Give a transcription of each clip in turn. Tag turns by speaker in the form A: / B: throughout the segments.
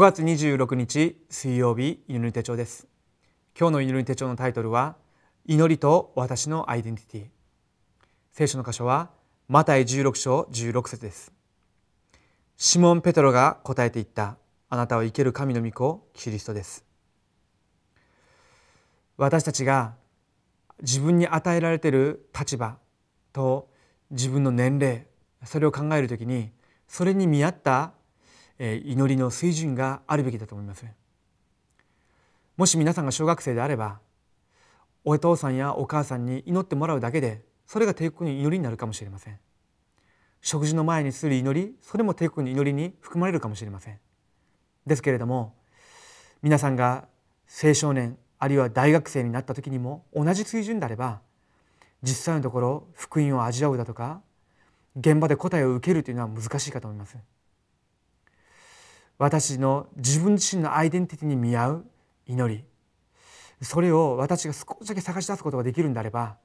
A: 月26日水曜日祈り手帳です。今日の祈り手帳のタイトルは祈りと私のアイデンティティ。聖書の箇所はマタイ16章16節です。シモン・ペトロが答えていったあなたは生ける神の御子キリストです。私たちが自分に与えられている立場と自分の年齢それを考えるときにそれに見合った祈りの水準があるべきだと思います。もし皆さんが小学生であればお父さんやお母さんに祈ってもらうだけでそれが帝国の祈りになるかもしれません。食事の前にする祈りそれも帝国の祈りに含まれるかもしれません。ですけれども皆さんが青少年あるいは大学生になった時にも同じ水準であれば実際のところ福音を味わうだとか現場で答えを受けるというのは難しいかと思います。私の自分自身のアイデンティティに見合う祈り。それを私が少しだけ探し出すことができるんであれば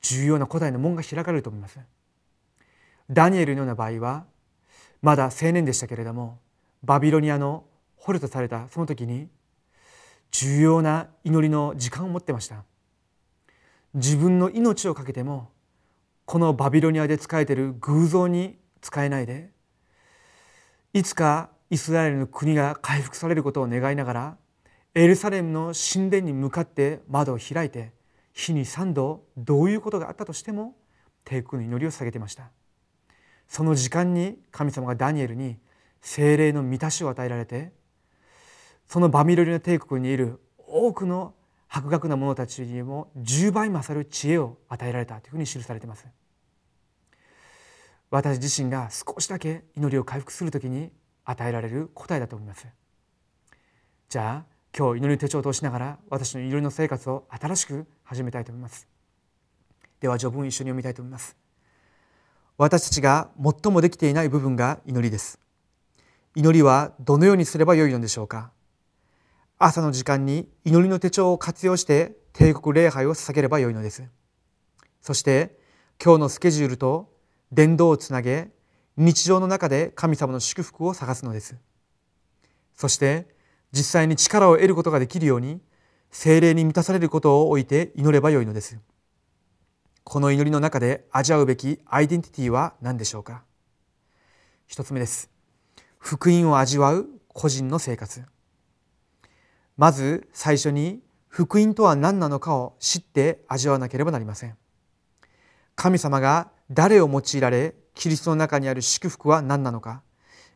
A: 重要な答えの門が開かれると思います。ダニエルのような場合はまだ青年でしたけれどもバビロニアの捕虜とされたその時に重要な祈りの時間を持ってました。自分の命を懸けてもこのバビロニアで仕えている偶像に仕えないでいつかイスラエルの国が回復されることを願いながらエルサレムの神殿に向かって窓を開いて日に3度どういうことがあったとしても帝国の祈りを下げてました。その時間に神様がダニエルに精霊の満たしを与えられてそのバミロリの帝国にいる多くの博学な者たちにも10倍勝る知恵を与えられたというふうに記されています。私自身が少しだけ祈りを回復するときに与えられる答えだと思います。じゃあ今日祈り手帳を通しながら私の祈りの生活を新しく始めたいと思います。では序文一緒に読みたいと思います。私たちが最もできていない部分が祈りです。祈りはどのようにすればよいのでしょうか。朝の時間に祈りの手帳を活用して帝国礼拝を捧げればよいのです。そして今日のスケジュールと伝道をつなげ日常の中で神様の祝福を探すのです。そして実際に力を得ることができるように精霊に満たされることを置いて祈ればよいのです。この祈りの中で味わうべきアイデンティティは何でしょうか？一つ目です。福音を味わう個人の生活。まず最初に福音とは何なのかを知って味わわなければなりません。神様が誰を用いられキリストの中にある祝福は何なのか？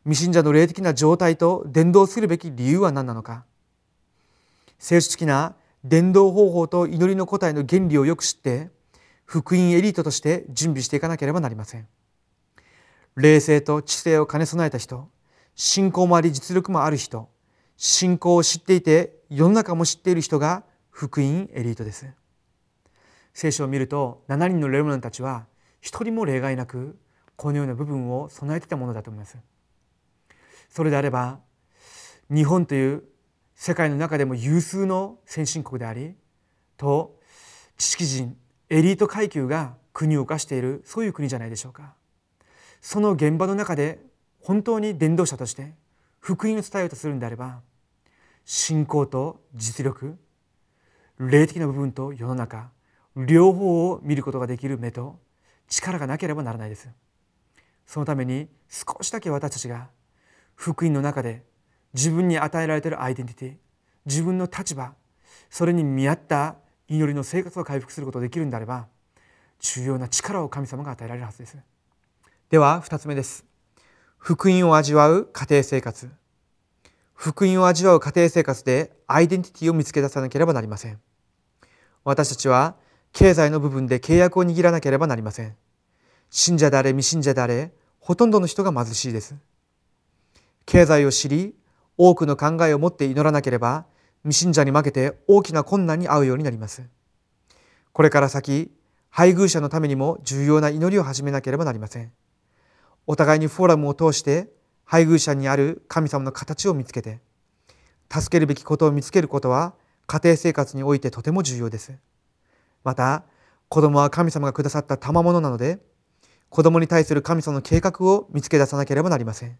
A: 未信者の霊的な状態と伝道するべき理由は何なのか？聖書的な伝道方法と祈りの答えの原理をよく知って福音エリートとして準備していかなければなりません。霊性と知性を兼ね備えた人信仰もあり実力もある人信仰を知っていて世の中も知っている人が福音エリートです。聖書を見ると7人のレモナンたちは一人も例外なくこのような部分を備えてたものだと思います。それであれば日本という世界の中でも有数の先進国でありと知識人エリート階級が国を犯しているそういう国じゃないでしょうか。その現場の中で本当に伝道者として福音を伝えようとするんであれば信仰と実力霊的な部分と世の中両方を見ることができる目と力がなければならないです。そのために少しだけ私たちが福音の中で自分に与えられているアイデンティティ自分の立場それに見合った祈りの生活を回復することができるんであれば重要な力を神様が与えられるはずです。では2つ目です。福音を味わう家庭生活。福音を味わう家庭生活でアイデンティティを見つけ出さなければなりません。私たちは経済の部分で契約を握らなければなりません。信者であれ未信者であれほとんどの人が貧しいです。経済を知り、多くの考えを持って祈らなければ、未信者に負けて大きな困難に遭うようになります。これから先、配偶者のためにも重要な祈りを始めなければなりません。お互いにフォーラムを通して、配偶者にある神様の形を見つけて、助けるべきことを見つけることは、家庭生活においてとても重要です。また、子供は神様がくださった賜物なので、子供に対する神様の計画を見つけ出さなければなりません。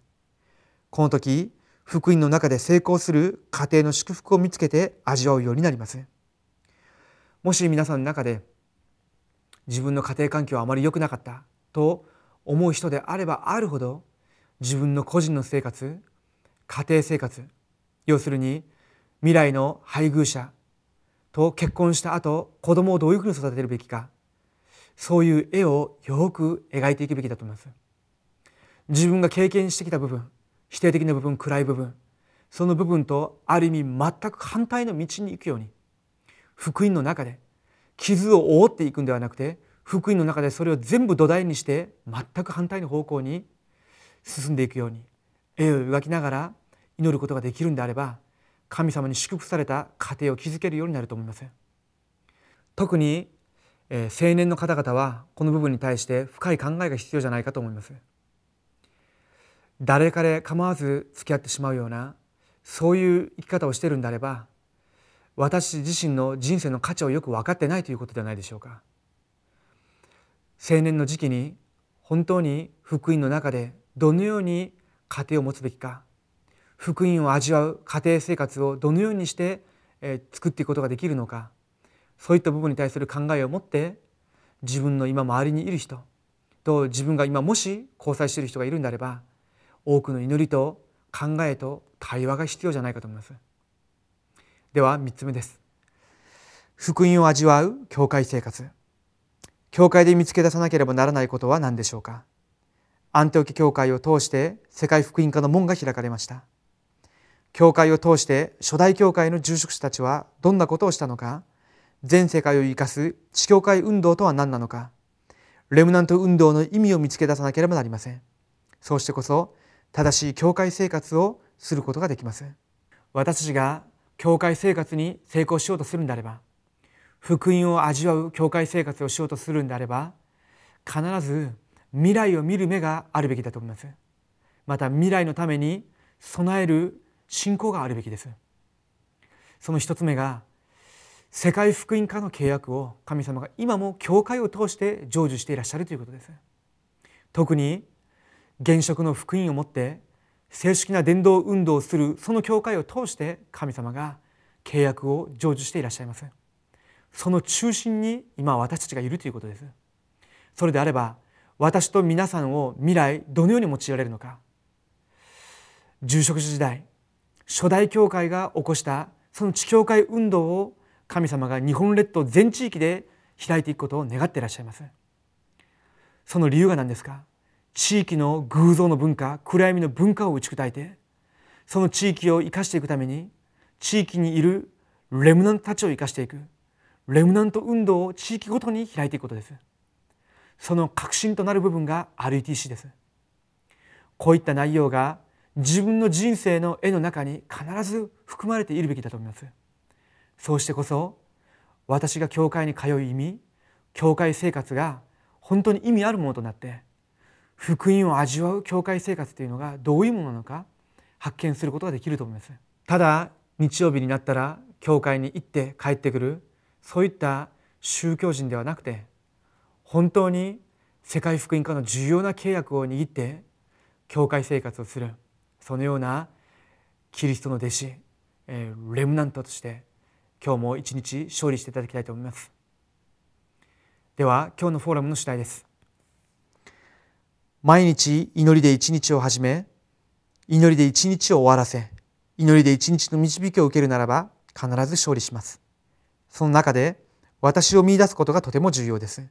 A: この時、福音の中で成功する家庭の祝福を見つけて味わうようになりますもし皆さんの中で自分の家庭環境はあまり良くなかったと思う人であればあるほど自分の個人の生活家庭生活要するに未来の配偶者と結婚した後子供をどういうふうに育てるべきかそういう絵をよく描いていくべきだと思います。自分が経験してきた部分否定的な部分暗い部分その部分とある意味全く反対の道に行くように福音の中で傷を覆っていくんではなくて福音の中でそれを全部土台にして全く反対の方向に進んでいくように絵を描きながら祈ることができるんであれば神様に祝福された家庭を築けるようになると思います。特に、えー、青年の方々はこの部分に対して深い考えが必要じゃないかと思います。誰彼構わず付き合ってしまうようなそういう生き方をしてるんであれば私自身の人生の価値をよく分かってないということではないでしょうか。青年の時期に本当に福音の中でどのように家庭を持つべきか福音を味わう家庭生活をどのようにして、え作っていくことができるのかそういった部分に対する考えを持って自分の今周りにいる人と自分が今もし交際している人がいるんであれば多くの祈りと考えと対話が必要じゃないかと思います。では3つ目です。福音を味わう教会生活。教会で見つけ出さなければならないことは何でしょうか。アンテオキ教会を通して世界福音化の門が開かれました。教会を通して初代教会の住職者たちはどんなことをしたのか。全世界を生かす地教会運動とは何なのか。レムナント運動の意味を見つけ出さなければなりません。そうしてこそ正しい教会生活をすることができます。私たちが教会生活に成功しようとするんであれば福音を味わう教会生活をしようとするんであれば必ず未来を見る目があるべきだと思います。また未来のために備える信仰があるべきです。その一つ目が世界福音化の契約を神様が今も教会を通して成就していらっしゃるということです。特に現職の福音をもって正式な伝道運動をするその教会を通して神様が契約を成就していらっしゃいます。その中心に今私たちがいるということです。それであれば私と皆さんを未来どのように用いられるのか。住職時代初代教会が起こしたその地教会運動を神様が日本列島全地域で開いていくことを願っていらっしゃいます。その理由が何ですか？地域の偶像の文化暗闇の文化を打ち砕いてその地域を生かしていくために地域にいるレムナントたちを生かしていくレムナント運動を地域ごとに開いていくことです。その核心となる部分が RETC です。こういった内容が自分の人生の絵の中に必ず含まれているべきだと思います。そうしてこそ私が教会に通う意味教会生活が本当に意味あるものとなって福音を味わう教会生活というのがどういうものなのか発見することができると思います。ただ日曜日になったら教会に行って帰ってくるそういった宗教人ではなくて本当に世界福音化の重要な契約を握って教会生活をするそのようなキリストの弟子レムナントとして今日も一日勝利していただきたいと思います。では今日のフォーラムの主題です。毎日祈りで一日を始め祈りで一日を終わらせ祈りで一日の導きを受けるならば必ず勝利します。その中で私を見出すことがとても重要です。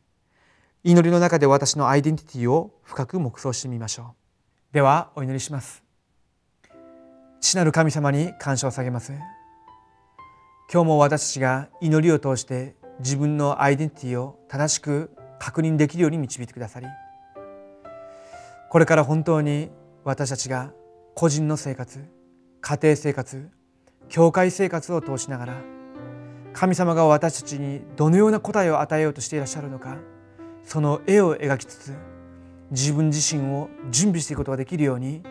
A: 祈りの中で私のアイデンティティを深く黙想してみましょう。ではお祈りします。父なる神様に感謝を下げます。今日も私たちが祈りを通して自分のアイデンティティを正しく確認できるように導いてくださりこれから本当に私たちが個人の生活家庭生活教会生活を通しながら神様が私たちにどのような答えを与えようとしていらっしゃるのかその絵を描きつつ自分自身を準備していくことができるように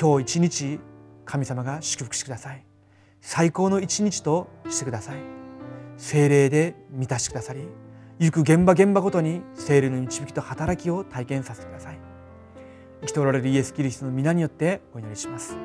A: 今日一日神様が祝福してください。最高の一日としてください精霊で満たしてくださり行く現場現場ごとに精霊の導きと働きを体験させてください生きておられるイエス・キリストの皆によってお祈りします。